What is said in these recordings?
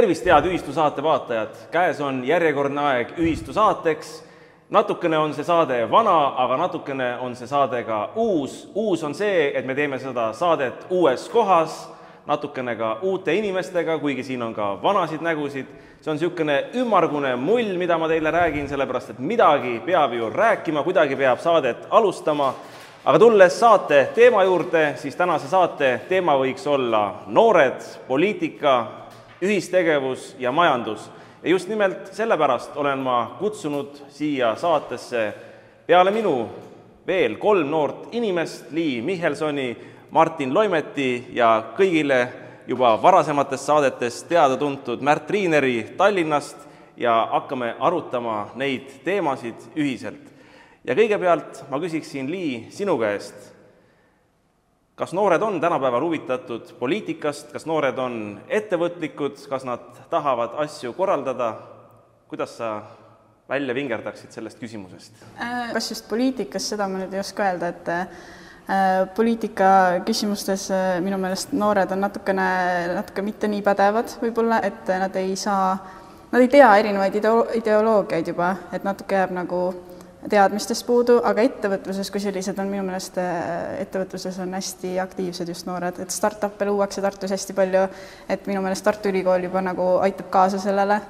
tervist, head Ühistu saate vaatajad! käes on järjekordne aeg Ühistu saateks. natukene on see saade vana, aga natukene on see saade ka uus. uus on see, et me teeme seda saadet uues kohas, natukene ka uute inimestega, kuigi siin on ka vanasid nägusid. see on niisugune ümmargune mull, mida ma teile räägin, sellepärast et midagi peab ju rääkima, kuidagi peab saadet alustama aga tulles saate teema juurde, siis tänase saate teema võiks olla noored, poliitika, ühistegevus ja majandus. ja just nimelt sellepärast olen ma kutsunud siia saatesse peale minu veel kolm noort inimest, Lii Mihelsoni, Martin Loimeti ja kõigile juba varasemates saadetes teada-tuntud Märt Riineri Tallinnast ja hakkame arutama neid teemasid ühiselt. ja kõigepealt ma küsiksin, Lii, sinu käest kas noored on tänapäeval huvitatud poliitikast, kas noored on ettevõtlikud, kas nad tahavad asju korraldada, kuidas sa välja vingerdaksid sellest küsimusest? Äh, kas just poliitikas, seda ma nüüd ei oska öelda, et äh, poliitika küsimustes äh, minu meelest noored on natukene, natuke mitte nii pädevad võib-olla, et nad ei saa, nad ei tea erinevaid ideo-, ideoloogiaid juba, et natuke jääb nagu teadmistest puudu, aga ettevõtluses kui sellised on minu meelest, äh, ettevõtluses on hästi aktiivsed just noored, et startup'e luuakse Tartus hästi palju, et minu meelest Tartu Ülikool juba nagu aitab kaasa sellele,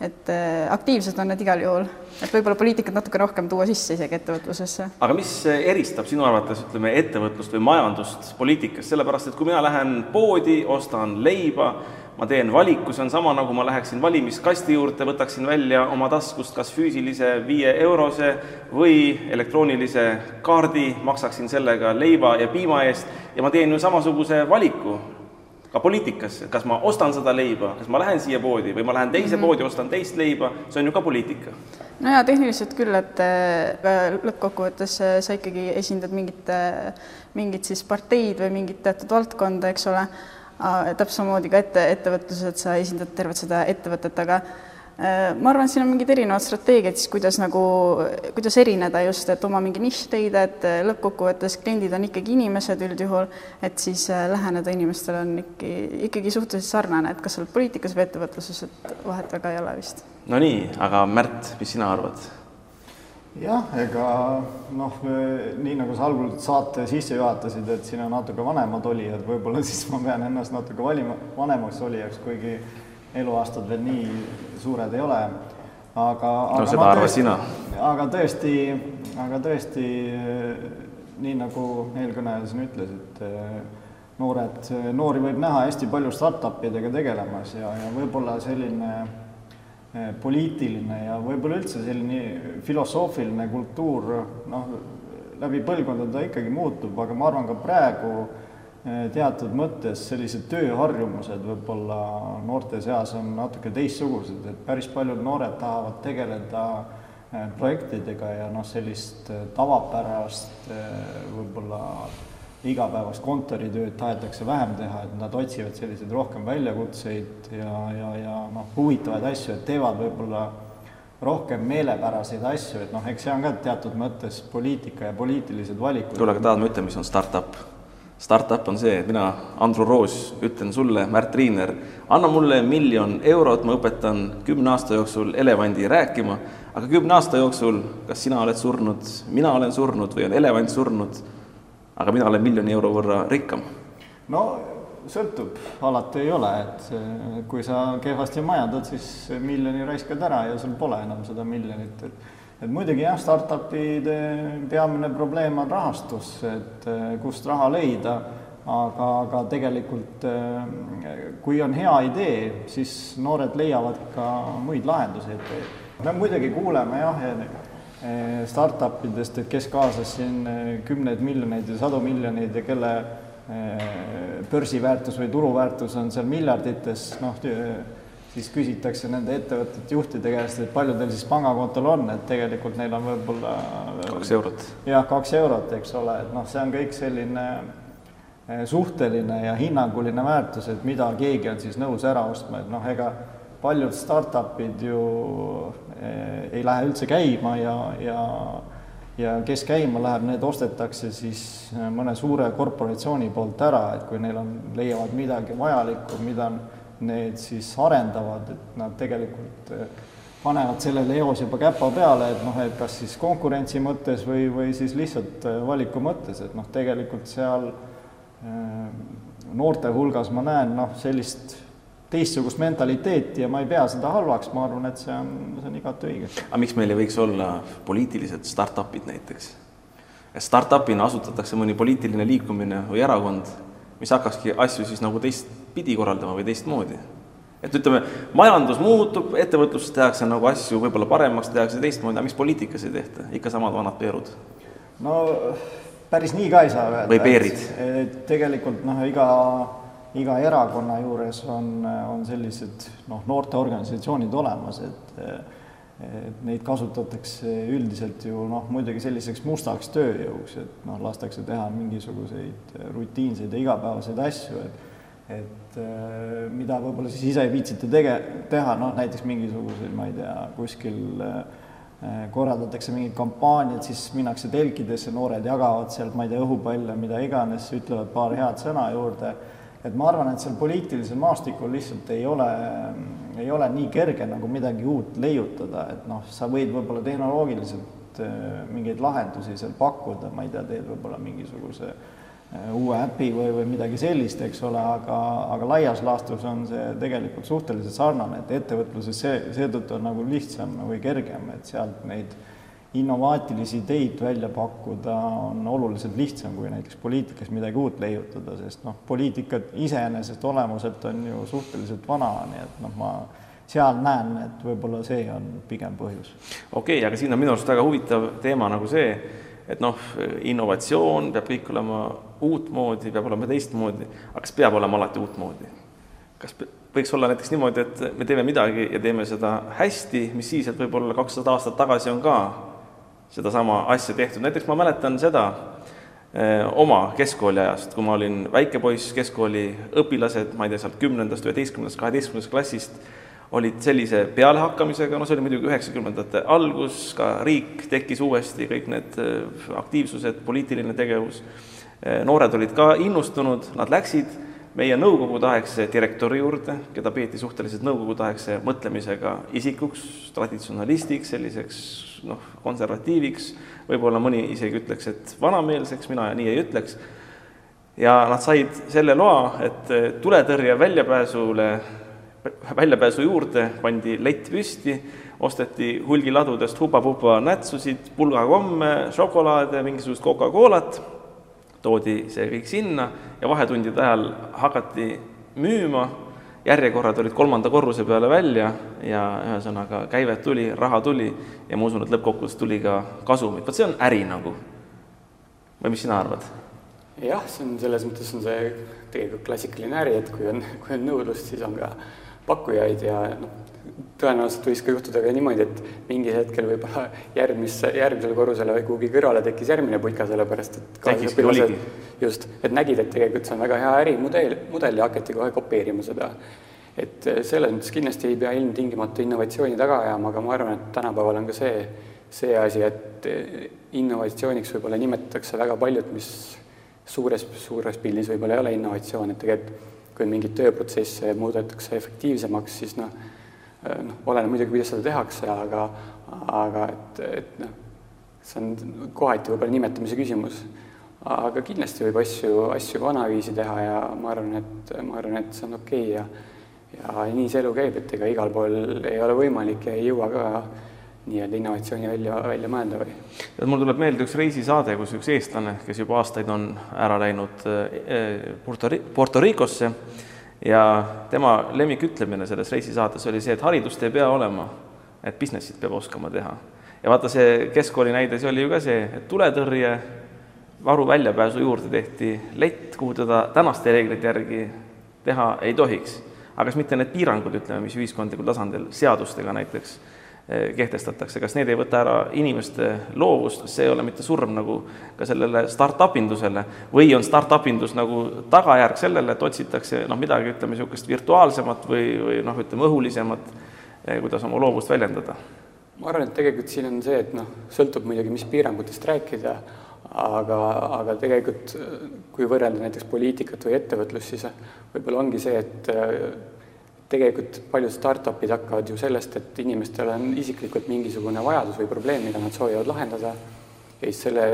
et äh, aktiivsed on need igal juhul, et võib-olla poliitikat natuke rohkem tuua sisse isegi ettevõtlusesse. aga mis eristab sinu arvates, ütleme, ettevõtlust või majandust poliitikast, sellepärast et kui mina lähen poodi, ostan leiba, ma teen valiku, see on sama, nagu ma läheksin valimiskasti juurde, võtaksin välja oma taskust kas füüsilise viie eurose või elektroonilise kaardi, maksaksin sellega leiva ja piima eest ja ma teen ju samasuguse valiku ka poliitikasse, kas ma ostan seda leiba, kas ma lähen siia poodi või ma lähen teise mm -hmm. poodi, ostan teist leiba, see on ju ka poliitika. no jaa, tehniliselt küll, et äh, lõppkokkuvõttes äh, sa ikkagi esindad mingit, äh, mingit siis parteid või mingit teatud valdkonda, eks ole täpselt samamoodi ka ette, ettevõtluses, et sa esindad tervet seda ettevõtet, aga äh, ma arvan, et siin on mingid erinevad strateegiad siis, kuidas nagu, kuidas erineda just, et oma mingi nišš leida, et äh, lõppkokkuvõttes kliendid on ikkagi inimesed üldjuhul, et siis äh, läheneda inimestele on ikkagi, ikkagi suhteliselt sarnane, et kas sa oled poliitikas või ettevõtluses, et vahet väga ei ole vist. no nii, aga Märt, mis sina arvad? Jah, ega noh, nii nagu sa algul saate sisse juhatasid, et siin on natuke vanemad olijad, võib-olla siis ma pean ennast natuke valima, vanemaks olijaks, kuigi eluaastad veel nii suured ei ole. aga, aga no seda arva sina. aga tõesti, aga tõesti nii nagu eelkõneleja siin ütles, et noored, noori võib näha hästi palju startup idega tegelemas ja, ja võib-olla selline poliitiline ja võib-olla üldse selline filosoofiline kultuur, noh, läbi põlvkondade ta ikkagi muutub, aga ma arvan ka praegu eh, teatud mõttes sellised tööharjumused võib-olla noorte seas on natuke teistsugused, et päris paljud noored tahavad tegeleda eh, projektidega ja noh, sellist tavapärast võib-olla igapäevast kontoritööd tahetakse vähem teha, et nad otsivad selliseid rohkem väljakutseid ja, ja, ja noh, huvitavaid asju, et teevad võib-olla rohkem meelepäraseid asju, et noh, eks see on ka teatud mõttes poliitika ja poliitilised valikud. kuule, aga tahad ma ütlen, mis on startup? Startup on see, et mina, Andru Roos, ütlen sulle, Märt Riiner, anna mulle miljon eurot, ma õpetan kümne aasta jooksul elevandi rääkima, aga kümne aasta jooksul, kas sina oled surnud, mina olen surnud või on elevant surnud aga mina olen miljoni euro võrra rikkam. no sõltub, alati ei ole, et kui sa kehvasti majandad, siis miljoni raiskad ära ja sul pole enam seda miljonit, et et muidugi jah, startup'ide peamine probleem on rahastus, et kust raha leida, aga, aga tegelikult kui on hea idee, siis noored leiavad ka muid lahendusi, et me muidugi kuuleme jah, Eh, startup idest, et kes kaasas siin eh, kümneid miljoneid ja sadu miljoneid ja kelle eh, börsiväärtus või turuväärtus on seal miljardites, noh, siis küsitakse nende ettevõtete juhtide käest, et palju teil siis pangakontol on, et tegelikult neil on võib-olla kaks eurot. jah, kaks eurot, eks ole, et noh, see on kõik selline suhteline ja hinnanguline väärtus, et mida keegi on siis nõus ära ostma, et noh, ega paljud startup'id ju Eh, ei lähe üldse käima ja, ja ja kes käima läheb, need ostetakse siis eh, mõne suure korporatsiooni poolt ära, et kui neil on, leiavad midagi vajalikku, mida need siis arendavad, et nad tegelikult panevad sellele eos juba käpa peale, et noh, et kas siis konkurentsi mõttes või, või siis lihtsalt valiku mõttes, et noh, tegelikult seal noorte hulgas ma näen noh, sellist teistsugust mentaliteeti ja ma ei pea seda halvaks, ma arvan, et see on, see on igati õige. aga miks meil ei võiks olla poliitilised startup'id näiteks? Startup'ina asutatakse mõni poliitiline liikumine või erakond, mis hakkakski asju siis nagu teistpidi korraldama või teistmoodi. et ütleme, majandus muutub, ettevõtluses tehakse nagu asju võib-olla paremaks, tehakse teistmoodi, aga miks poliitikas ei tehta, ikka samad vanad peerud? no päris nii ka ei saa öelda. või peerid? tegelikult noh, iga iga erakonna juures on, on sellised noh, noorteorganisatsioonid olemas, et et neid kasutatakse üldiselt ju noh, muidugi selliseks mustaks tööjõuks, et noh, lastakse teha mingisuguseid rutiinseid ja igapäevaseid asju, et et mida võib-olla siis ise ei viitsita tege-, teha, noh näiteks mingisuguseid, ma ei tea, kuskil korraldatakse mingid kampaaniad, siis minnakse telkidesse, noored jagavad sealt, ma ei tea, õhupalle, mida iganes, ütlevad paar head sõna juurde et ma arvan, et seal poliitilisel maastikul lihtsalt ei ole, ei ole nii kerge nagu midagi uut leiutada, et noh, sa võid võib-olla tehnoloogiliselt äh, mingeid lahendusi seal pakkuda, ma ei tea, teed võib-olla mingisuguse äh, uue äpi või, või midagi sellist, eks ole, aga, aga laias laastus on see tegelikult suhteliselt sarnane, et ettevõtluses see, seetõttu on nagu lihtsam või kergem, et sealt neid innovaatilisi ideid välja pakkuda on oluliselt lihtsam kui näiteks poliitikas midagi uut leiutada, sest noh, poliitika iseenesest olemuselt on ju suhteliselt vana, nii et noh, ma seal näen, et võib-olla see on pigem põhjus. okei okay,, aga siin on minu arust väga huvitav teema nagu see, et noh, innovatsioon peab kõik olema uutmoodi, peab olema teistmoodi, aga kas peab olema alati uutmoodi? kas võiks olla näiteks niimoodi, et me teeme midagi ja teeme seda hästi, mis siis, et võib-olla kakssada aastat tagasi on ka sedasama asja tehtud, näiteks ma mäletan seda eh, oma keskkooli ajast, kui ma olin väike poiss, keskkooli õpilased, ma ei tea, sealt kümnendast, üheteistkümnendast, kaheteistkümnendast klassist, olid sellise pealehakkamisega, no see oli muidugi üheksakümnendate algus, ka riik tekkis uuesti, kõik need eh, aktiivsused, poliitiline tegevus, eh, noored olid ka innustunud, nad läksid meie nõukogudeaegse direktori juurde, keda peeti suhteliselt nõukogudeaegse mõtlemisega isikuks, traditsionalistiks, selliseks noh, konservatiiviks, võib-olla mõni isegi ütleks, et vanameelseks, mina nii ei ütleks, ja nad said selle loa, et tuletõrje väljapääsule, väljapääsu juurde pandi lett püsti, osteti hulgiladudest hupa-pupa nätsusid, pulgakomme, šokolaade, mingisugust Coca-Colat toodi see kõik sinna ja vahetundide ajal hakati müüma, järjekorrad olid kolmanda korruse peale välja ja ühesõnaga käivet tuli, raha tuli ja ma usun, et lõppkokkuvõttes tuli ka kasumit, vot see on äri nagu. või mis sina arvad? jah, see on selles mõttes on see tegelikult klassikaline äri, et kui on, kui on nõudlust, siis on ka pakkujaid ja noh, tõenäoliselt võis ka juhtuda ka niimoodi, et mingil hetkel võib-olla järgmisse, järgmisele korrusele või kuhugi kõrvale tekkis järgmine putka, sellepärast et kaasõpilased just, et nägid, et tegelikult see on väga hea ärimudel, mudel ja hakati kohe kopeerima seda. et selles mõttes kindlasti ei pea ilmtingimata innovatsiooni taga ajama, aga ma arvan, et tänapäeval on ka see, see asi, et innovatsiooniks võib-olla nimetatakse väga paljut, mis suures, suures pildis võib-olla ei ole innovatsioon, et tegelikult kui mingeid tööprotsesse muudetakse efektiivsemaks, siis noh, Äh, noh, oleneb muidugi, kuidas seda tehakse, aga, aga et, et noh, see on kohati võib-olla nimetamise küsimus. aga kindlasti võib asju, asju vanaviisi teha ja ma arvan, et, ma arvan, et see on okei okay ja ja nii see elu käib, et ega igal pool ei ole võimalik ja ei jõua ka nii-öelda innovatsiooni välja, välja mõelda või? mul tuleb meelde üks reisisaade, kus üks eestlane, kes juba aastaid on ära läinud äh, Puerto, Puerto Ricosse, ja tema lemmikütlemine selles reisisaates oli see, et haridust ei pea olema, et business'it peab oskama teha. ja vaata, see keskkooli näide, see oli ju ka see, et tuletõrje varu väljapääsu juurde tehti lett, kuhu teda tänaste reeglite järgi teha ei tohiks. aga kas mitte need piirangud, ütleme, mis ühiskondlikul tasandil seadustega näiteks Eh, kehtestatakse, kas need ei võta ära inimeste loovust, kas see ei ole mitte surm nagu ka sellele startup indusele või on startup indus nagu tagajärg sellele, et otsitakse noh, midagi, ütleme, niisugust virtuaalsemat või, või noh, ütleme õhulisemat, eh, kuidas oma loovust väljendada? ma arvan, et tegelikult siin on see, et noh, sõltub muidugi, mis piirangutest rääkida, aga, aga tegelikult kui võrrelda näiteks poliitikat või ettevõtlust, siis võib-olla ongi see, et tegelikult paljud startup'id hakkavad ju sellest, et inimestel on isiklikult mingisugune vajadus või probleem, mida nad soovivad lahendada ja siis selle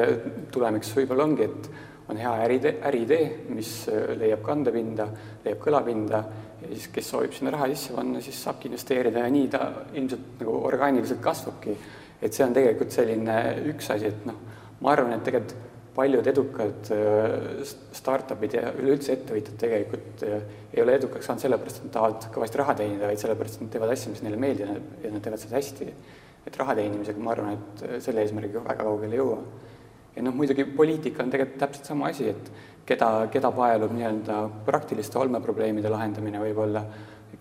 tulemiks võib-olla ongi, et on hea äriidee, äriidee, mis leiab kandepinda, leiab kõlapinda ja siis, kes soovib sinna raha sisse panna, siis saabki investeerida ja nii ta ilmselt nagu orgaaniliselt kasvabki. et see on tegelikult selline üks asi, et noh, ma arvan, et tegelikult paljud edukad äh, startup'id ja üleüldse ettevõtjad tegelikult äh, ei ole edukaks saanud sellepärast, et nad tahavad kõvasti raha teenida, vaid sellepärast, et nad teevad asju, mis neile meeldivad ja nad teevad seda hästi. et raha teenimisega ma arvan, et äh, selle eesmärgiga väga kaugele ei jõua. ja noh, muidugi poliitika on tegelikult täpselt sama asi, et keda, keda paelub nii-öelda praktiliste olmeprobleemide lahendamine võib-olla,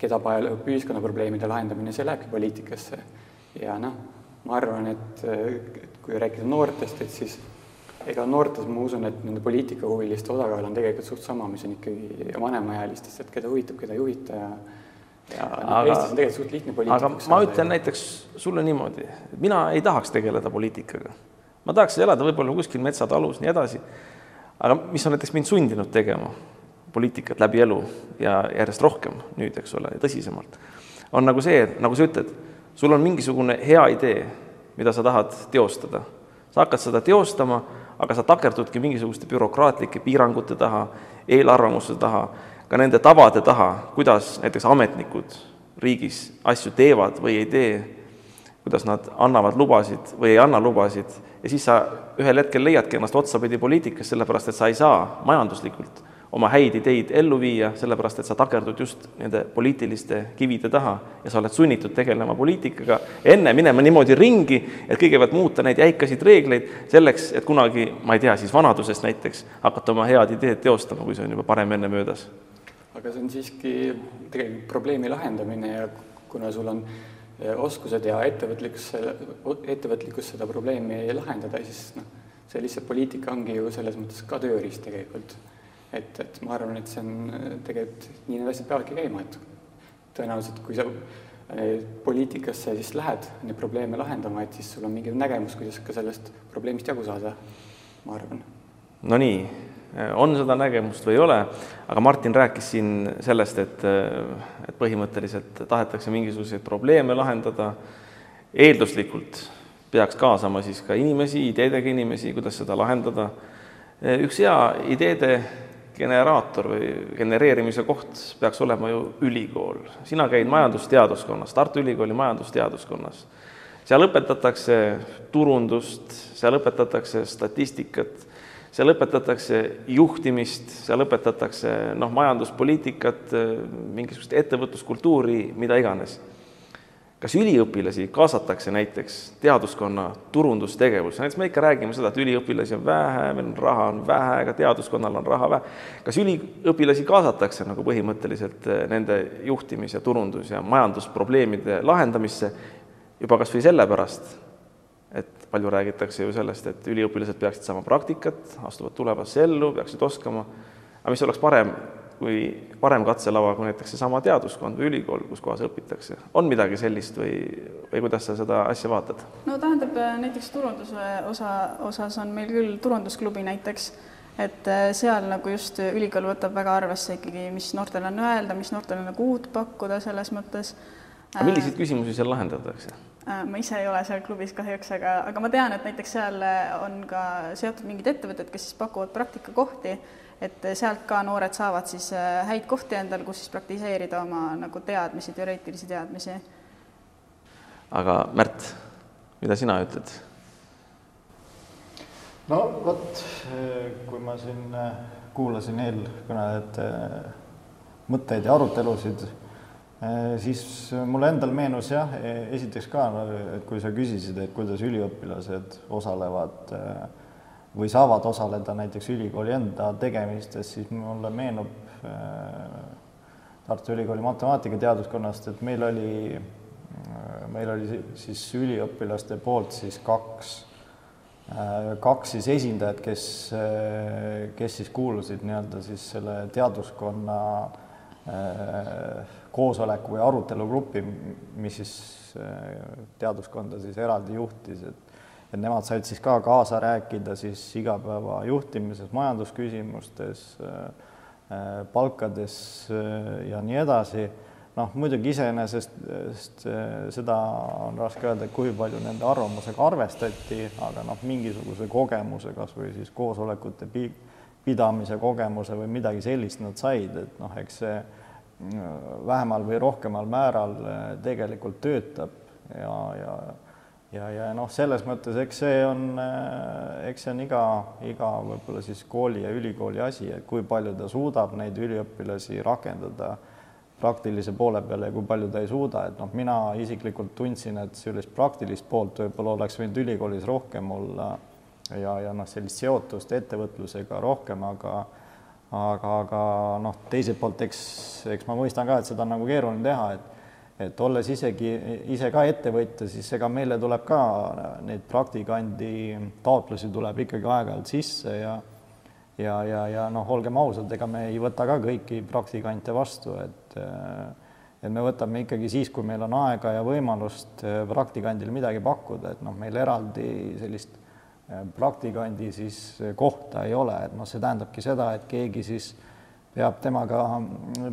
keda paelub ühiskonnaprobleemide lahendamine, see lähebki poliitikasse. ja noh, ma arvan, et kui rääkida noortest, et siis ega noortes ma usun, et nende poliitikahuviliste osakaal on tegelikult suht sama, mis on ikkagi vanemaealistest, et keda huvitab, keda ei huvita ja ja aga, Eestis on tegelikult suht lihtne poliitikuks aga ma ütlen ja... näiteks sulle niimoodi, mina ei tahaks tegeleda poliitikaga. ma tahaks elada võib-olla kuskil metsatalus, nii edasi, aga mis on näiteks mind sundinud tegema poliitikat läbi elu ja järjest rohkem nüüd, eks ole, tõsisemalt, on nagu see, nagu sa ütled, sul on mingisugune hea idee, mida sa tahad teostada. sa hakkad seda teostama aga sa takerdudki mingisuguste bürokraatlike piirangute taha, eelarvamuste taha, ka nende tavade taha, kuidas näiteks ametnikud riigis asju teevad või ei tee, kuidas nad annavad lubasid või ei anna lubasid. Ja siis sa ühel hetkel leiadki ennast otsapidi poliitikas, sellepärast et sa ei saa majanduslikult oma häid ideid ellu viia, sellepärast et sa takerdud just nende poliitiliste kivide taha ja sa oled sunnitud tegelema poliitikaga, enne minema niimoodi ringi, et kõigepealt muuta neid jäikasid reegleid selleks, et kunagi, ma ei tea, siis vanadusest näiteks hakata oma head ideed teostama, kui see on juba parem enne möödas. aga see on siiski tegelikult probleemi lahendamine ja kuna sul on eh, oskused ja ettevõtlikkus, ettevõtlikkus seda probleemi lahendada, siis noh, see lihtsalt poliitika ongi ju selles mõttes ka tööriist tegelikult et, et ma arvan, et see on äh, tegelikult nii need asjad peavadki käima, et tõenäoliselt, kui sa äh, poliitikasse siis lähed neid probleeme lahendama, et siis sul on mingi nägemus, kuidas ka sellest probleemist jagu saada, ma arvan. Nonii, on seda nägemust või ei ole, aga Martin rääkis siin sellest, et, et põhimõtteliselt tahetakse mingisuguseid probleeme lahendada, eelduslikult peaks kaasama siis ka inimesi, ideedega inimesi, kuidas seda lahendada. üks hea ideede generaator või genereerimise koht peaks olema ju ülikool. sina käid majandusteaduskonnas, Tartu Ülikooli majandusteaduskonnas. seal õpetatakse turundust, seal õpetatakse statistikat, seal õpetatakse juhtimist, seal õpetatakse noh, majanduspoliitikat, mingisugust ettevõtluskultuuri, mida iganes kas üliõpilasi kaasatakse näiteks teaduskonna turundustegevusse, näiteks me ikka räägime seda, et üliõpilasi on vähe, meil on raha on vähe, aga teaduskonnal on raha vähe. kas üliõpilasi kaasatakse nagu põhimõtteliselt eh, nende juhtimis- ja turundus- ja majandusprobleemide lahendamisse juba kas või sellepärast, et palju räägitakse ju sellest, et üliõpilased peaksid saama praktikat, astuvad tulevasse ellu, peaksid oskama, aga mis oleks parem, kui parem katselava kui näiteks seesama teaduskond või ülikool, kus kohas õpitakse. on midagi sellist või, või kuidas sa seda asja vaatad? no tähendab, näiteks turunduse osa, osas on meil küll turundusklubi näiteks, et äh, seal nagu just ülikool võtab väga arvesse ikkagi, mis noortel on öelda, mis noortel on nagu uut pakkuda selles mõttes. aga milliseid küsimusi seal lahendatakse? Äh, ma ise ei ole seal klubis kahjuks, aga, aga ma tean, et näiteks seal on ka seotud mingid ettevõtted, kes siis pakuvad praktikakohti et sealt ka noored saavad siis äh, häid kohti endal, kus siis praktiseerida oma nagu teadmisi, teoreetilisi teadmisi. aga Märt, mida sina ütled? no vot, kui ma siin äh, kuulasin eelkõnelejate äh, mõtteid ja arutelusid, siis mulle endal meenus jah, e-, esiteks ka, et kui sa küsisid, et kuidas üliõpilased osalevad äh, või saavad osaleda näiteks ülikooli enda tegemistes, siis mulle meenub äh, Tartu Ülikooli matemaatikateaduskonnast, et meil oli, äh, meil oli siis üliõpilaste poolt siis kaks, äh, kaks siis esindajat, kes, kes siis kuulusid nii-öelda siis selle teaduskonna koosoleku või arutelugruppi, mis siis teaduskonda siis eraldi juhtis, et et nemad said siis ka kaasa rääkida siis igapäeva juhtimises, majandusküsimustes, äh, äh, palkades äh, ja nii edasi. noh, muidugi iseenesest sest seda on raske öelda, kui palju nende arvamusega arvestati, aga noh, mingisuguse kogemuse kas või siis koosolekute pi-, pidamise kogemuse või midagi sellist nad said, et noh, eks see vähemal või rohkemal määral tegelikult töötab ja, ja ja, ja noh, selles mõttes, eks see on, eks see on iga, iga võib-olla siis kooli ja ülikooli asi, et kui palju ta suudab neid üliõpilasi rakendada praktilise poole peale ja kui palju ta ei suuda, et noh, mina isiklikult tundsin, et sellist praktilist poolt võib-olla oleks võinud ülikoolis rohkem olla ja, ja noh, sellist seotust ettevõtlusega rohkem, aga aga, aga noh, teiselt poolt eks, eks ma mõistan ka, et seda on nagu keeruline teha, et et olles isegi ise ka ettevõtja, siis ega meile tuleb ka neid praktikandi taotlusi tuleb ikkagi aeg-ajalt sisse ja ja, ja, ja noh, olgem ausad, ega me ei võta ka kõiki praktikante vastu, et et me võtame ikkagi siis, kui meil on aega ja võimalust praktikandile midagi pakkuda, et noh, meil eraldi sellist praktikandi siis kohta ei ole, et noh, see tähendabki seda, et keegi siis peab temaga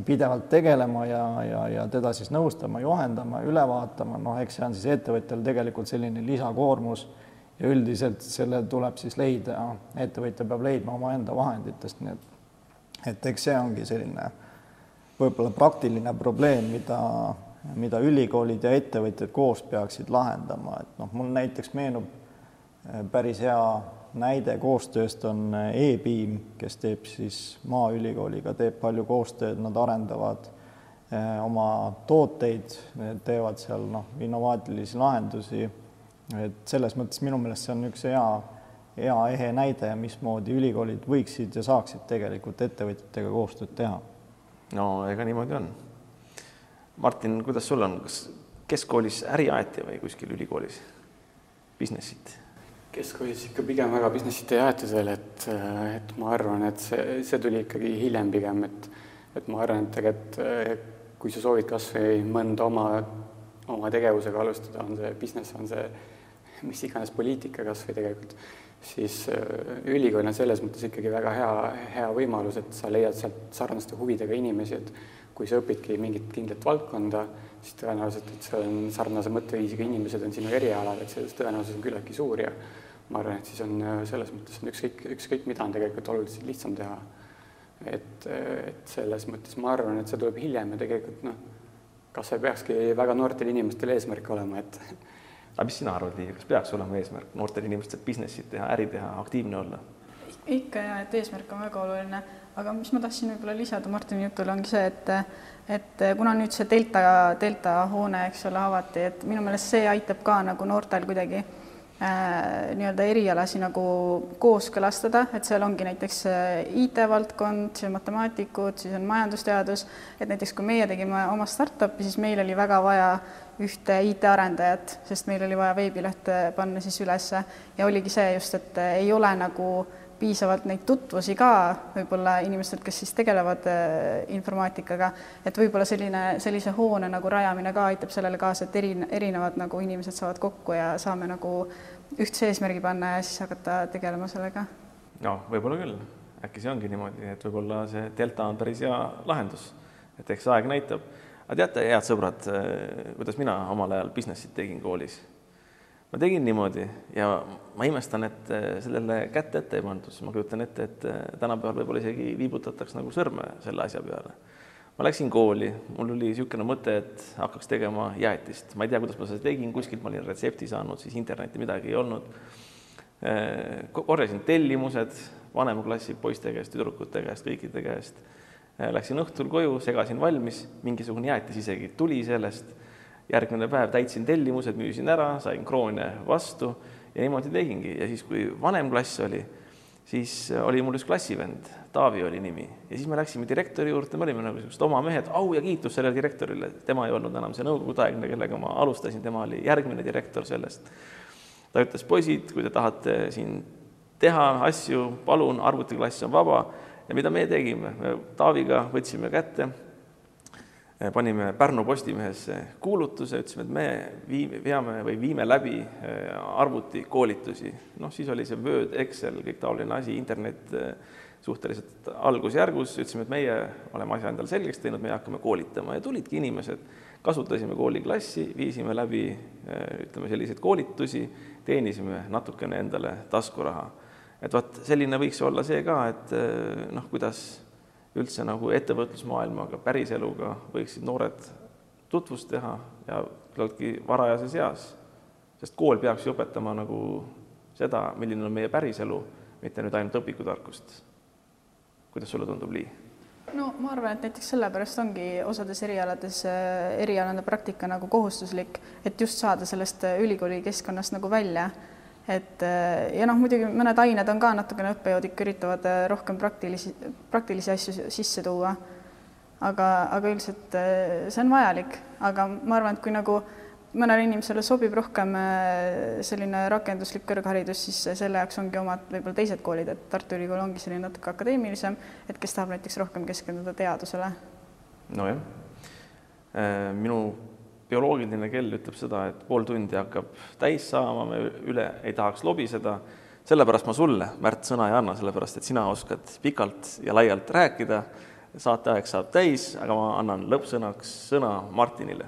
pidevalt tegelema ja, ja, ja teda siis nõustama, juhendama, üle vaatama, noh, eks see on siis ettevõtjal tegelikult selline lisakoormus ja üldiselt selle tuleb siis leida, ettevõtja peab leidma omaenda vahenditest, nii et et eks see ongi selline võib-olla praktiline probleem, mida, mida ülikoolid ja ettevõtjad koos peaksid lahendama, et noh, mul näiteks meenub päris hea näide koostööst on e-Beam, kes teeb siis Maaülikooliga, teeb palju koostööd, nad arendavad eh, oma tooteid, teevad seal noh, innovaatilisi lahendusi. et selles mõttes minu meelest see on üks hea, hea ehe näide, mismoodi ülikoolid võiksid ja saaksid tegelikult ettevõtjatega koostööd teha. no ega niimoodi on. Martin, kuidas sul on, kas keskkoolis äri aeti või kuskil ülikoolis business'it? Keskkoolis ikka pigem väga business'it ei aetud veel, et, et ma arvan, et see, see tuli ikkagi hiljem pigem, et et ma arvan, et tegelikult kui sa soovid kas või mõnda oma, oma tegevusega alustada, on see business, on see mis iganes poliitika kas või tegelikult, siis ülikool on selles mõttes ikkagi väga hea, hea võimalus, et sa leiad sealt sarnaste huvidega inimesi, et kui sa õpidki mingit kindlat valdkonda, siis tõenäoliselt, et see on sarnase mõtteviisiga inimesed on sinu erialal, et see tõenäosus on küllaltki suur ja ma arvan, et siis on äh, selles mõttes on ükskõik, ükskõik mida on tegelikult oluliselt lihtsam teha. et, äh, et selles mõttes ma arvan, et see tuleb hiljem ja tegelikult noh, kas see peakski väga noortel inimestel eesmärk olema, et aga mis sina arvad, Liiv, kas peaks olema eesmärk noortel inimestel business'it teha, äri teha, aktiivne olla? ikka ja, et eesmärk on väga oluline, aga mis ma tahtsin võib-olla lisada Martini jutule, ongi see, et et kuna nüüd see delta, delta hoone, eks ole, avati, et minu meelest see aitab ka nagu noortel kuidagi Äh, nii-öelda erialasi nagu kooskõlastada, et seal ongi näiteks äh, IT-valdkond, siis on matemaatikud, siis on majandusteadus, et näiteks kui meie tegime oma startup'i, siis meil oli väga vaja ühte IT-arendajat, sest meil oli vaja veebilehte panna siis ülesse. Ja oligi see just, et ei ole nagu piisavalt neid tutvusi ka võib-olla inimestelt, kes siis tegelevad äh, informaatikaga, et võib-olla selline, sellise hoone nagu rajamine ka aitab sellele kaasa, et eri, erinevad nagu inimesed saavad kokku ja saame nagu ühtse eesmärgi panna ja siis hakata tegelema sellega. no võib-olla küll, äkki see ongi niimoodi, et võib-olla see delta on päris hea lahendus, et eks aeg näitab. aga teate, head sõbrad, äh, kuidas mina omal ajal business'it tegin koolis ma tegin niimoodi ja ma imestan, et äh, sellele kätt ette ei pandud, sest ma kujutan ette, et äh, tänapäeval võib-olla isegi viibutataks nagu sõrme selle asja peale. ma läksin kooli, mul oli niisugune mõte, et hakkaks tegema jäätist, ma ei tea, kuidas ma seda tegin, kuskilt ma olin retsepti saanud, siis internetti midagi ei olnud. Äh, korjasin tellimused vanema klassi poiste käest, tüdrukute käest, kõikide käest. Läksin õhtul koju, segasin valmis, mingisugune jäätis isegi tuli sellest järgmine päev täitsin tellimused, müüsin ära, sain kroone vastu ja niimoodi tegingi. Ja siis, kui vanem klass oli, siis oli mul üks klassivend, Taavi oli nimi. Ja siis me läksime direktori juurde, me olime nagu niisugused oma mehed, au ja kiitus sellele direktorile, tema ei olnud enam see nõukogudeaegne, kellega ma alustasin, tema oli järgmine direktor sellest. ta ütles, poisid, kui te tahate siin teha asju, palun, arvutiklass on vaba. Ja mida me tegime, me Taaviga võtsime kätte panime Pärnu Postimehesse kuulutuse, ütlesime, et me viime, veame või viime läbi eh, arvutikoolitusi. noh, siis oli see Word, Excel, kõik taoline asi, internet, eh, suhteliselt algusjärgus, ütlesime, et meie oleme asja endale selgeks teinud, meie hakkame koolitama ja tulidki inimesed, kasutasime kooliklassi, viisime läbi ütleme, selliseid koolitusi, teenisime natukene endale taskuraha. et vot selline võiks olla see ka, et noh, kuidas üldse nagu ettevõtlusmaailmaga, päriseluga võiksid noored tutvust teha ja küllaltki varajases eas, sest kool peaks ju õpetama nagu seda, milline on meie päriselu, mitte nüüd ainult õpikutarkust. kuidas sulle tundub, Lii? no ma arvan, et näiteks sellepärast ongi osades erialades äh, erialane praktika nagu kohustuslik, et just saada sellest ülikooli keskkonnast nagu välja. Et äh, ja noh, muidugi mõned ained on ka natukene õppejõud ikka üritavad rohkem praktilisi, praktilisi asju sisse tuua. aga, aga üldiselt see on vajalik, aga ma arvan, et kui nagu mõnele inimesele sobib rohkem selline rakenduslik kõrgharidus, siis selle jaoks ongi omad võib-olla teised koolid, et Tartu Ülikool ongi selline natuke akadeemilisem, et kes tahab näiteks rohkem keskenduda teadusele. nojah, minu bioloogiline kell ütleb seda, et pool tundi hakkab täis saama, me üle ei tahaks lobiseda, sellepärast ma sulle, Märt, sõna ei anna, sellepärast et sina oskad pikalt ja laialt rääkida, saateaeg saab täis, aga ma annan lõppsõnaks sõna Martinile.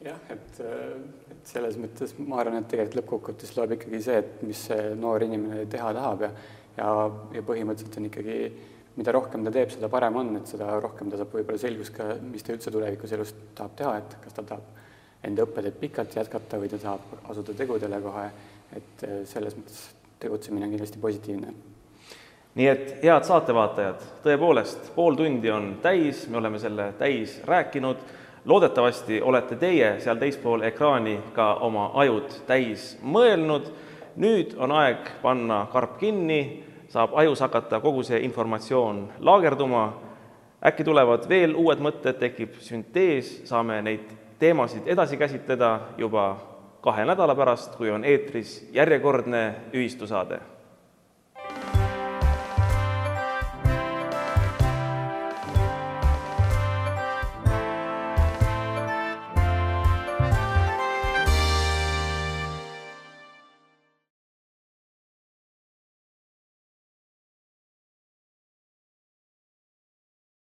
Jah, et, et selles mõttes ma arvan, et tegelikult lõppkokkuvõttes loeb ikkagi see, et mis see noor inimene teha tahab ja ja, ja põhimõtteliselt on ikkagi, mida rohkem ta teeb, seda parem on, et seda rohkem ta saab võib-olla selgust ka, mis ta üldse tulevikus elus tahab teha, et kas ta tahab enda õppeteed pikalt jätkata või ta tahab asuda tegudele kohe, et selles mõttes tegutsemine on kindlasti positiivne nii et head saatevaatajad, tõepoolest, pool tundi on täis, me oleme selle täis rääkinud loodetavasti olete teie seal teispool ekraani ka oma ajud täis mõelnud. nüüd on aeg panna karp kinni, saab ajus hakata kogu see informatsioon laagerduma. äkki tulevad veel uued mõtted, tekib süntees, saame neid teemasid edasi käsitleda juba kahe nädala pärast, kui on eetris järjekordne ühistusaade